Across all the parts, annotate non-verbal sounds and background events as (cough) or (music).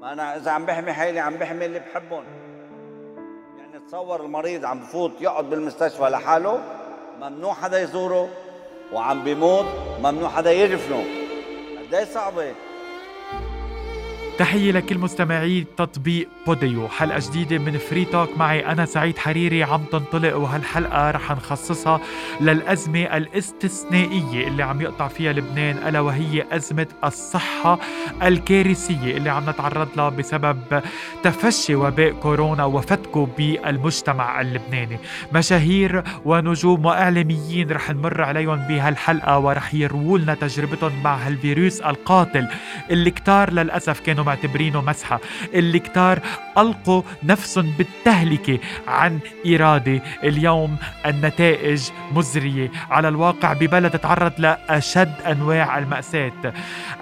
ما أنا إذا عم بحمي حالي عم بحمي اللي بحبهم. يعني تصور المريض عم بفوت يقعد بالمستشفى لحاله ممنوع حدا يزوره وعم بيموت ممنوع حدا يدفنه قد صعبة؟ تحية لكل مستمعي تطبيق Podeo. حلقة جديدة من Free Talk معي أنا سعيد حريري عم تنطلق وهالحلقة رح نخصصها للأزمة الاستثنائية اللي عم يقطع فيها لبنان ألا وهي أزمة الصحة الكارثية اللي عم نتعرض لها بسبب تفشي وباء كورونا وفتكه بالمجتمع اللبناني. مشاهير ونجوم وإعلاميين رح نمر عليهم بهالحلقة ورح يرووا لنا تجربتهم مع هالفيروس القاتل اللي كتار للأسف كانوا معتبرينه مسحة اللي كتار ألقوا نفسهم بالتهلكة عن إرادة اليوم النتائج مزرية. على الواقع ببلد تعرض لأشد أنواع المأساة.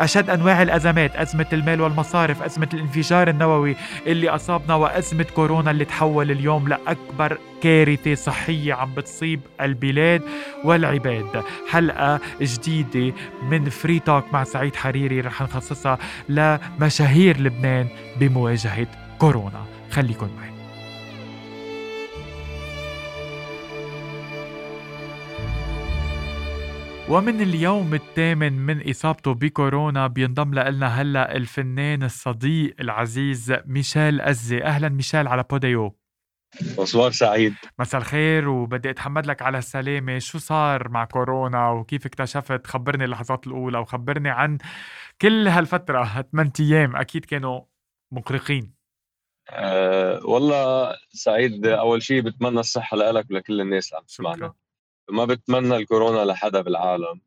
أشد أنواع الأزمات أزمة المال والمصارف أزمة الانفجار النووي اللي أصابنا وأزمة كورونا اللي تحول اليوم لأكبر كارثة صحية عم بتصيب البلاد والعباد. حلقة جديدة من فري توك مع سعيد حريري رح نخصصها لمشاهير لبنان بمواجهة كورونا. خليكن معي. ومن اليوم الثامن من إصابته بكورونا بينضم لنا هلأ الفنان الصديق العزيز ميشيل أزي أهلا ميشيل على بوديو. مصوار سعيد. مساء الخير وبدي أتحمد لك على السلامة. شو صار مع كورونا وكيف اكتشفت؟ خبرني اللحظات الأولى وخبرني عن كل هالفترة 8 أيام. أكيد كانوا مقرقين. أه والله سعيد أول شيء بتمنى الصحة لك ولكل الناس اللي عم تسمعنا. ما بتمنى الكورونا لحدا بالعالم.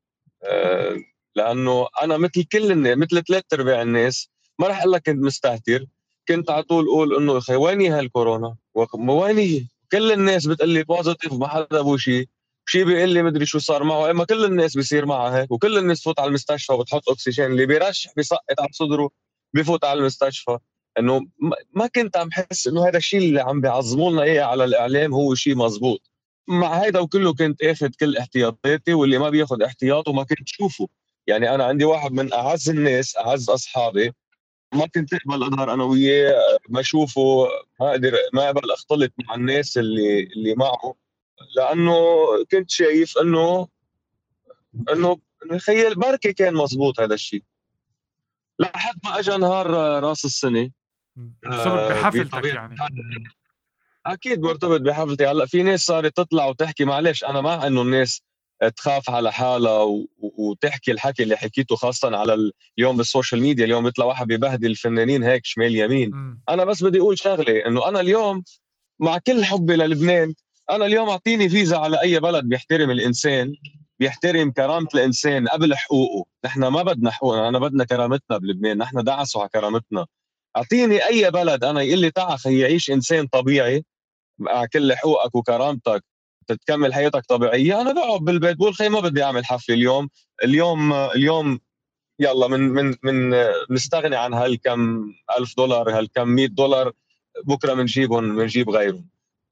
أه لأنه أنا مثل كل الناس مثل ثلاث أرباع الناس ما رح أقول لك كنت مستهتر. كنت على طول أقول إنه أخي ويني هالكورونا؟ ويني؟ كل الناس بتقول لي positive ما حدا بو شيء شيء بيقول لي مدري شو صار معه. اما كل الناس بيصير معها هيك وكل الناس تفوت على المستشفى وبتحط اكسجين اللي بيرشح بيسقط على صدره بفوت على المستشفى. إنه ما كنت عم حس إنه هذا الشيء اللي عم بيعظموا لنا إياه على الإعلام هو شيء مزبوط. مع هيدا وكله كنت آخذ كل احتياطاتي واللي ما بياخذ احتياطه ما كنت شوفه. يعني أنا عندي واحد من أعز الناس أعز أصحابي ما كنت أقبل أظهر أنا وياه ما أشوفه ما أقدر ما أقبل أختلط مع الناس اللي اللي معه لأنه كنت شايف إنه إنه خيال بركي كان مزبوط هذا الشيء لحد ما اجى نهار راس السنة. مرتبط آه، بحفلتك يعني. أكيد مرتبط بحفلتي. هلأ في ناس صارت تطلع وتحكي معلش أنا مع انه الناس. تخاف على حالها وتحكي الحكي اللي حكيته خاصه على اليوم بالسوشيال ميديا. اليوم بيطلع واحد ببهدل الفنانين هيك شمال يمين. م. أنا بس بدي أقول شغلة إنه أنا اليوم مع كل حبي للبنان أنا اليوم أعطيني فيزا على أي بلد بيحترم الإنسان بيحترم كرامة الإنسان قبل حقوقه. نحن ما بدنا حقوقنا انا بدنا كرامتنا بلبنان نحن دعسوا على كرامتنا. أعطيني أي بلد أنا يقول لي تعا خي يعيش إنسان طبيعي مع كل حقوقك وكرامتك. تكمل حياتك طبيعية. أنا بقعد بالبيت بقول خي ما بدي أعمل حفلة اليوم. اليوم اليوم يلا من من من نستغني عن هالكم ألف دولار هالكم 100 دولار بكرة بنجيبهم بنجيب غيرهم.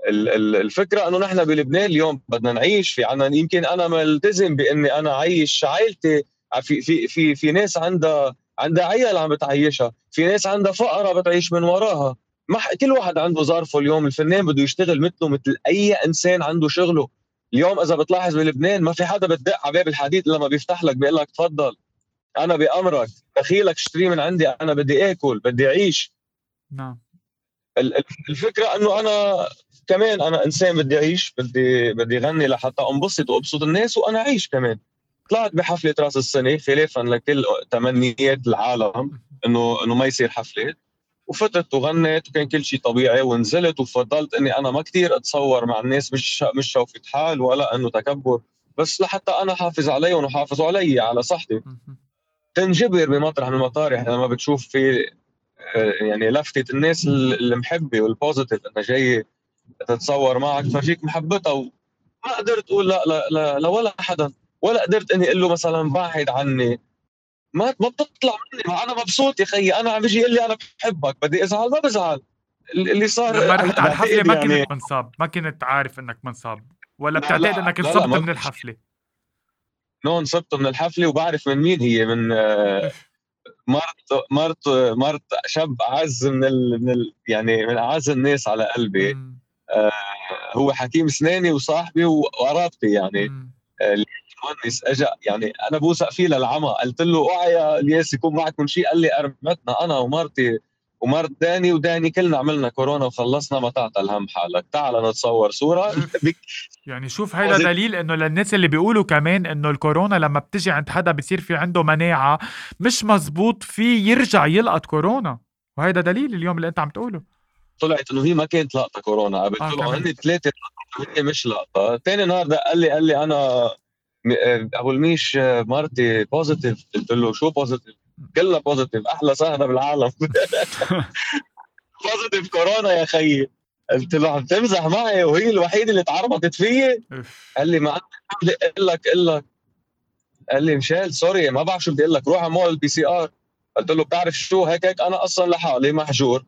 الفكرة إنه نحن بلبنان اليوم بدنا نعيش. في عنا يمكن أنا ملتزم بإني أنا عايش عائلتي في في في في ناس عندها عندها عيال عم بتعيشها. في ناس عندها فقرة بتعيش من وراها. ما كل واحد عنده ظرفه اليوم الفنان بده يشتغل مثله مثل أي إنسان عنده شغله. اليوم إذا بتلاحظ بلبنان ما في حدا بتدق على باب الحديد إلا ما بيفتح لك بيقول لك تفضل. أنا بأمرك دخيلك اشتري من عندي أنا بدي آكل بدي أعيش. نعم. الفكرة إنه أنا كمان أنا إنسان بدي أعيش بدي بدي غني لحتى أنبسط وأبسط الناس وأنا أعيش كمان. طلعت بحفلة رأس السنة خلافا لكل تمنيات العالم إنه إنه ما يصير حفلات. وفتت وغنت وكان كل شيء طبيعي ونزلت وفضلت إني أنا ما كثير أتصور مع الناس مش مش شوفة حال ولا إنه تكبر. بس لحتى أنا حافظ عليهم وحافظوا علي على صحتي. تنجبر بمطرح من المطارح لما بتشوف في آه، يعني لفتة الناس المحبة والبوزيتيف انها جاي تتصور معك ففيك محبتها وما قدرت أقول لا لا لا, لا ولا حدا. ولا قدرت إني أقول له مثلا بعد عني. ما ما بتطلع مني. ما أنا مبسوط يا خيي. أنا عم بيجي يقول لي أنا بحبك. بدي أزعل. ما بزعل. اللي صار لما رحت على الحفله ما يعني... كنت منصاب. ما كنت عارف إنك منصاب. ولا بتعتقد إنك انصبت من الحفلة؟ نو انصبت من الحفلة وبعرف من مين هي. من مرت مرت مرت شاب أعز من ال من ال يعني من أعز الناس على قلبي. مم. هو حكيم سناني وصاحبي وقرابتي يعني. مم. المهندس اجى يعني أنا بوثق فيه للعمى. قلت له أوعى يا الياس يكون معكم شيء قال لي أرمتنا أنا ومرتي ومرت داني وداني كلنا عملنا كورونا وخلصنا ما تعطى الهم حالك. تعال نتصور صورة. (laughs) يعني شوف هيدا دليل إنه للناس اللي بيقولوا كمان إنه الكورونا لما بتجي عند حدا بصير في عنده مناعه مش مزبوط في يرجع يلقط كورونا. وهيدا دليل اليوم اللي أنت عم تقوله. طلعت إنه هي ما كانت لاقطة كورونا. قبل آه، طلعوا. هن ثلاثة مش لاقطة. ثاني نهار دق قال لي قال لي أنا أبو الميش آه، مرتي positive قلت له شو positive كلها positive أحلى سهره بالعالم. (laughs) positive كورونا يا خيي قلت له عم تمزح معي وهي الوحيدة اللي تعرضت فيي. قال لي ما بدي أقول لك أقول لك. قال لي ميشال sorry ما بعرف شو بدي أقول لك. روح اعمل ال PCR. قلت له بتعرف شو؟ هيك هيك. أنا أصلا لحالي محجور. آه،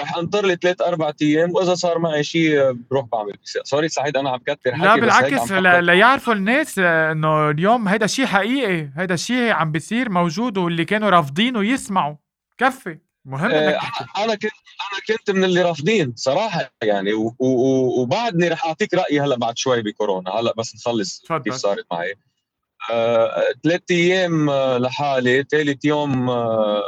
رح انطر لي ثلاث أربع أيام وإذا صار معي شيء آه، بروح بعمل. سوري سعيد أنا عم كتر حكي لا بالعكس. ليعرفوا الناس آه، إنه اليوم هيدا شيء حقيقي هيدا شيء عم بيصير موجود واللي كانوا رافضينه يسمعوا. كفي. مهم آه، إنك تحكي. أنا كنت أنا كنت من اللي رافضين صراحة يعني. وبعدني رح أعطيك رأيي هلأ بعد شوي بكورونا. هلأ بس نخلص. كيف صارت معي. آه، ثلاث أيام آه، لحالي. ثالث يوم آه،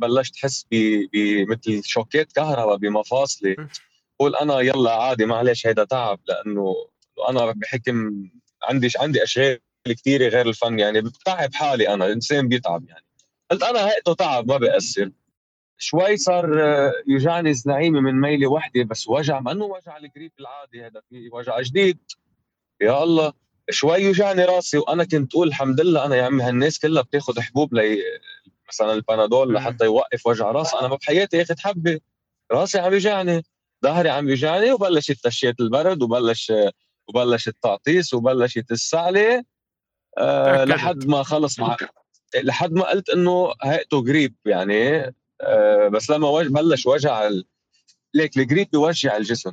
بلشت أحس بمثل شوكات كهرباء بمفاصلي. أف. قول أنا يلا عادي معلش هيدا تعب لأنه أنا بحكم عندي عندي أشغال كثيره غير الفن يعني بتعب حالي أنا إنسان بيتعب يعني. قلت أنا هيئته تعب ما بيأثر شوي صار آه، يوجعني زنعيمي من ميلي وحدة بس وجع ما إنه وجع الجريب العادي هذا في وجع جديد. يا الله. شوي يوجعني راسي وأنا كنت أقول الحمد لله أنا يا عمي هالناس كلها بتاخذ حبوب لي مثلا البنادول مم. لحتى يوقف وجع راس أنا ما بحياتي أخذ حبة راسي عم يوجعني ظهري عم يوجعني وبلشت تشيت البرد وبلش وبلشت تعطيس وبلشت السعله أه. لحد ما خلص مع لحد ما قلت إنه هيئته جريب يعني أه بس لما وج... بلش وجع ال... ليك الجريب بيوجع الجسم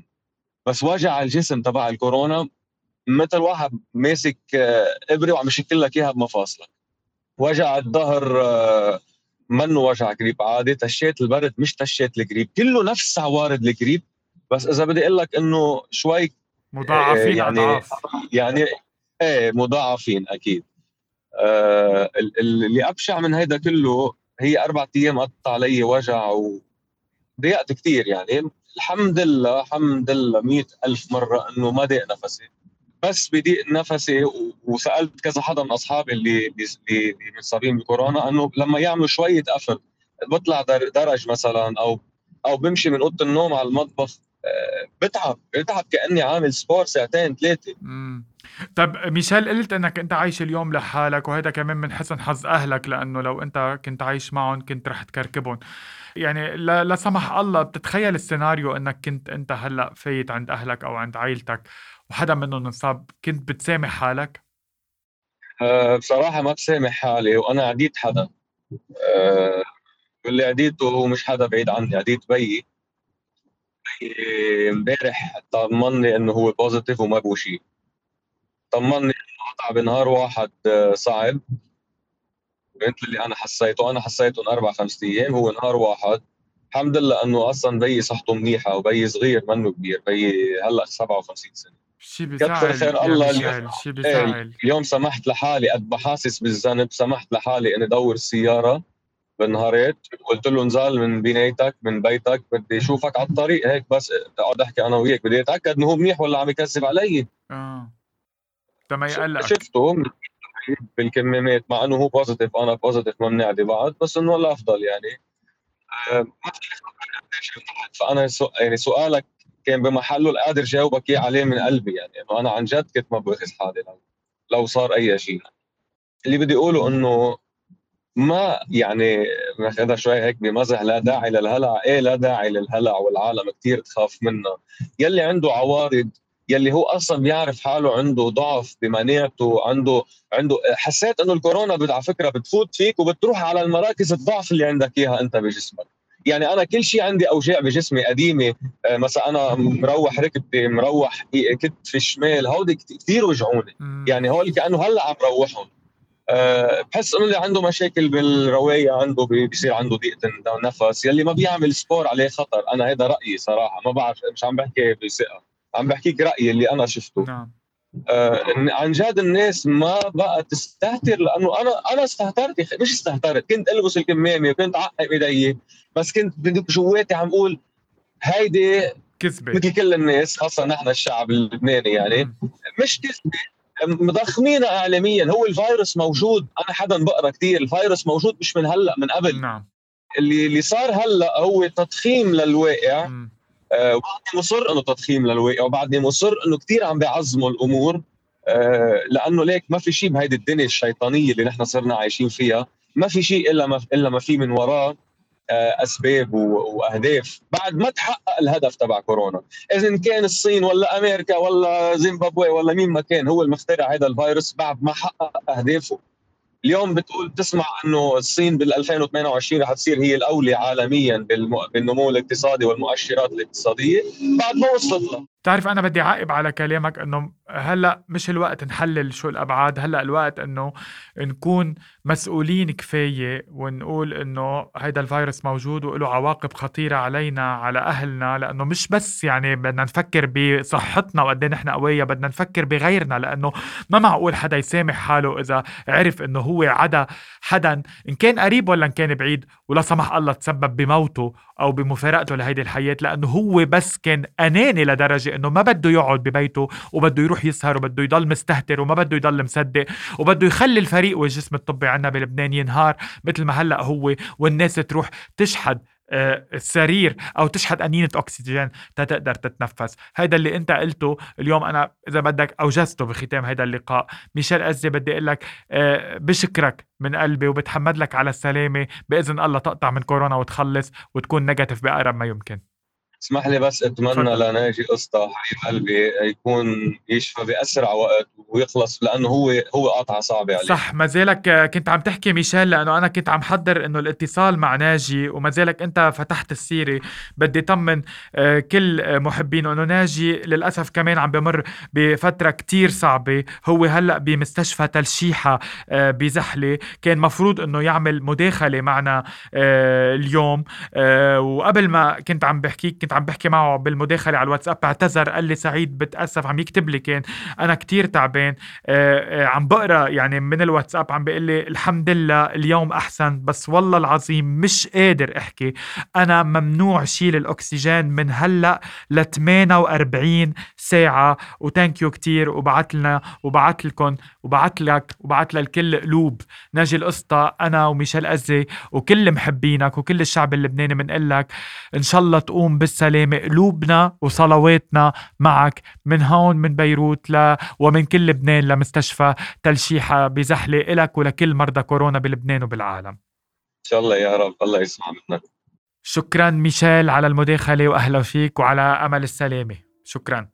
بس وجع الجسم تبع الكورونا مثل واحد ماسك آه، إبرة وعم يشكل لك إياها بمفاصلك. وجع الظهر آه، منه وجع جريب عادي تشيت البرد مش تشيت الجريب كله نفس عوارض الجريب بس إذا بدي أقول لك إنه شوي مضاعفين يعني- أضعاف. يعني إيه مضاعفين أكيد. آه ال- ال- اللي أبشع من هيدا كله هي أربع أيام قطع علي وجع وضيقت كثير يعني. الحمد لله الحمد لله مئة ألف مرة إنه ما ضيق نفسي. بس بضيق نفسي و- وسألت كذا حدا من أصحابي اللي اللي مصابين بكورونا إنه لما يعملوا شوية قفل بطلع در- درج مثلا أو أو بمشي من أوضة النوم على المطبخ آه، بتعب بتعب كأني عامل سبور ساعتين ثلاثة. مم. طب ميشيل قلت إنك أنت عايش اليوم لحالك وهذا كمان من حسن حظ أهلك لأنه لو أنت كنت عايش معهم كنت رح تكركبهم. يعني لا, لا سمح الله بتتخيل السيناريو إنك كنت أنت هلأ فايت عند أهلك أو عند عائلتك وحدا منهم انصاب كنت بتسامح حالك؟ أه بصراحة ما بسامح حالي وأنا عديت حدا. أه واللي عديته هو مش حدا بعيد عني عديت بيي امبارح طمني إنه هو positive وما بو شيء طمني إنه قطع بنهار واحد آه، صعب. مثل اللي أنا حسيته أنا حسيته أربع خمس أيام هو نهار واحد. الحمد لله إنه أصلا بيي صحته منيحة وبيي صغير منه كبير بيي هلأ 57 سنة. شي كتر بيزعل خير الله اليوم. شي إيه، بيزعل اليوم سمحت لحالي قد بحاسس بالذنب سمحت لحالي إني دور السياره بالنهارات قلت له نزال من بنايتك من بيتك بدي أشوفك على الطريق. هيك بس أقعد أحكي أنا وياك. بدي أتأكد إنه هو منيح ولا عم يكذب علي. آه. تما يقلقك. شفته. بالكمامات مع إنه هو positive أنا positive ما بنعدي بعض بس إنه الافضل يعني. فأنا. يعني سؤالك كان بمحله قادر جاوبك إياه عليه من قلبي يعني إنه أنا عن جد كنت ما باخذ حالي لو, لو صار أي شيء. اللي بدي أقوله إنه ما يعني ناخذها شوي هيك بمزح لا داعي للهلع. إيه لا داعي للهلع والعالم كثير تخاف منه. يلي عنده عوارض يلي هو أصلا بيعرف حاله عنده ضعف بمناعته عنده عنده حسيت إنه الكورونا على فكرة بتفوت فيك وبتروح على المراكز الضعف اللي عندك إياها أنت بجسمك. يعني أنا كل شيء عندي أوجاع بجسمي قديمه آه، مثلا أنا مروح ركبتي مروح كتفي الشمال هودي كت- كثير وجعوني. يعني هول كأنه هلأ عم روحهم. أه بحس إنه اللي عنده مشاكل بالرواية عنده بيصير عنده ضيقة نفس يلي ما بيعمل سبور عليه خطر أنا هذا رأيي صراحة. ما بعرف مش عم بحكي بثقة. عم بحكيك رأيي اللي أنا شفته. نعم. آه عن جد الناس ما بقى تستهتر لأنه أنا أنا استهترت مش استهترت كنت البس الكمامة وكنت أعقب إيدي بس كنت جواتي عم أقول هيدي كذبة. مثل كل الناس خاصة نحن الشعب اللبناني يعني مش كذبة. مضخمينها اعلاميا هو الفيروس موجود أنا حدا بقرأ كثير الفيروس موجود مش من هلأ من قبل. نعم. اللي اللي صار هلأ هو تضخيم للواقع. مم. آه وبعدني مصر إنه تضخيم للواقع وبعدني مصر إنه كثير عم بيعظموا الأمور آه لأنه ليك ما في شيء بهيدي الدنيا الشيطانية اللي نحن صرنا عايشين فيها ما في شيء إلا ما إلا ما في من وراه آه، أسباب وأهداف بعد ما تحقق الهدف تبع كورونا. اذا كان الصين ولا أمريكا ولا زيمبابوي ولا مين ما كان هو المخترع هذا الفيروس بعد ما حقق أهدافه. اليوم بتقول بتسمع إنه الصين بال 2028 رح تصير هي الأولى عالميا بالنمو الاقتصادي والمؤشرات الاقتصادية بعد ما وصلت لها. بتعرف أنا بدي عائب على كلامك إنه هلأ مش الوقت نحلل شو الأبعاد هلأ الوقت إنه نكون مسؤولين كفاية ونقول إنه هيدا الفيروس موجود وله عواقب خطيرة علينا على أهلنا لأنه مش بس يعني بدنا نفكر بصحتنا وقد إيه نحن قوية بدنا نفكر بغيرنا لأنه ما معقول حدا يسامح حاله إذا عرف إنه هو عدا حدا إن كان قريب ولا إن كان بعيد ولا سمح الله تسبب بموته أو بمفارقته لهيدي الحياة لأنه هو بس كان أناني لدرجة إنه ما بده يقعد ببيته وبده يروح يسهر وبده يضل مستهتر وما بده يضل مصدق وبده يخلي الفريق والجسم الطبي عنا بلبنان ينهار مثل ما هلأ هو والناس تروح تشحد آه، السرير أو تشحد أنينة أكسجين تقدر تتنفس. هذا اللي أنت قلته اليوم أنا إذا بدك أوجزته بختام هذا اللقاء. ميشيل أزي بدي أقول لك آه، بشكرك من قلبي وبتحمد لك على السلامة بإذن الله تقطع من كورونا وتخلص وتكون نيجاتيف بأقرب ما يمكن. اسمح لي بس أتمنى لناجي قسطة حبيب قلبي يكون يشفى بأسرع وقت ويخلص لأنه هو هو قطعة صعبة عليه. صح ما زالك كنت عم تحكي ميشيل لأنه أنا كنت عم حضر إنه الاتصال مع ناجي وما زالك أنت فتحت السيرة. بدي طمن آه، كل محبينه إنه ناجي للأسف كمان عم بمر بفترة كتير صعبة. هو هلأ بمستشفى تلشيحة آه، بزحلة. كان مفروض إنه يعمل مداخلة معنا آه، اليوم وقبل ما كنت عم بحكيك كنت عم بحكي معه بالمداخلة على الواتساب اعتذر قال لي سعيد بتأسف عم يكتب لي كان. أنا كتير تعبان. آه، آه، عم بقرأ يعني من الواتساب عم بيقول لي الحمد لله اليوم أحسن بس والله العظيم مش قادر أحكي. أنا ممنوع شيل الأكسجين من هلأ ل 48 ساعة. وثانك يو كثير وبعت لنا وبعت لكم وبعت لك وبعت للكل قلوب. ناجي القسطى أنا وميشيل أزي وكل محبينك وكل الشعب اللبناني بنقول لك إن شاء الله تقوم بالسلامه قلوبنا وصلواتنا معك من هون من بيروت ل ومن كل لبنان لمستشفى تلشيحة بزحلة إلك ولكل مرضى كورونا بلبنان وبالعالم. إن شاء الله يا رب الله يسمع منك شكرا ميشيل على المداخلة واهلا فيك وعلى أمل السلامة. شكرا.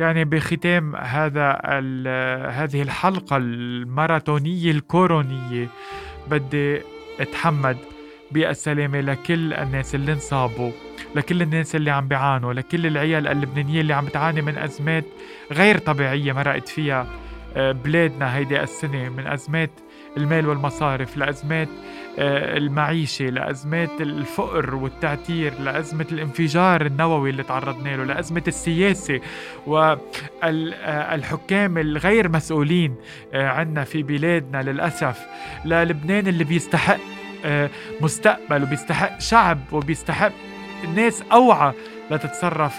يعني بختام هذا هذه الحلقة الماراثونية الكورونية بدي أتحمد بالسلامة لكل الناس اللي انصابوا. لكل الناس اللي عم بيعانوا لكل العيال اللبنانية اللي عم بتعاني من أزمات غير طبيعية مرقت فيها آه، بلادنا هيدي السنة من أزمات المال والمصارف لأزمات آه، المعيشة لأزمات الفقر والتعتير لأزمة الانفجار النووي اللي تعرضنا له لأزمة السياسة والحكام الغير مسؤولين آه، عنا في بلادنا للأسف. للبنان اللي بيستحق مستقبل وبيستحق شعب وبيستحق ناس أوعى لتتصرف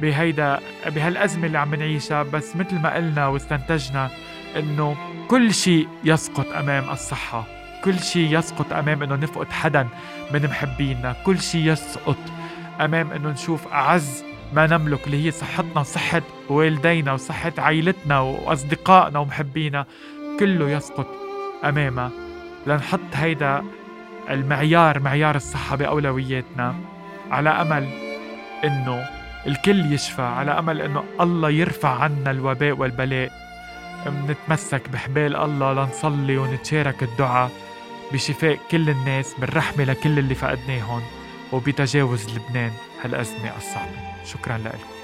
بهيدا بهالأزمة اللي عم نعيشها. بس مثل ما قلنا واستنتجنا إنه كل شيء يسقط أمام الصحة. كل شيء يسقط أمام إنه نفقد حدا من محبينا. كل شيء يسقط أمام إنه نشوف أعز ما نملك اللي هي صحتنا وصحة والدينا وصحة عائلتنا وأصدقائنا ومحبينا. كله يسقط أمامها. لنحط هيدا المعيار معيار الصحة بأولوياتنا. على أمل إنه الكل يشفى على أمل إنه الله يرفع عنا الوباء والبلاء. منتمسك بحبال الله لنصلي ونتشارك الدعاء بشفاء كل الناس بالرحمة لكل اللي فقدناهم وبتجاوز لبنان هالأزمة الصعبة. شكرا لكم.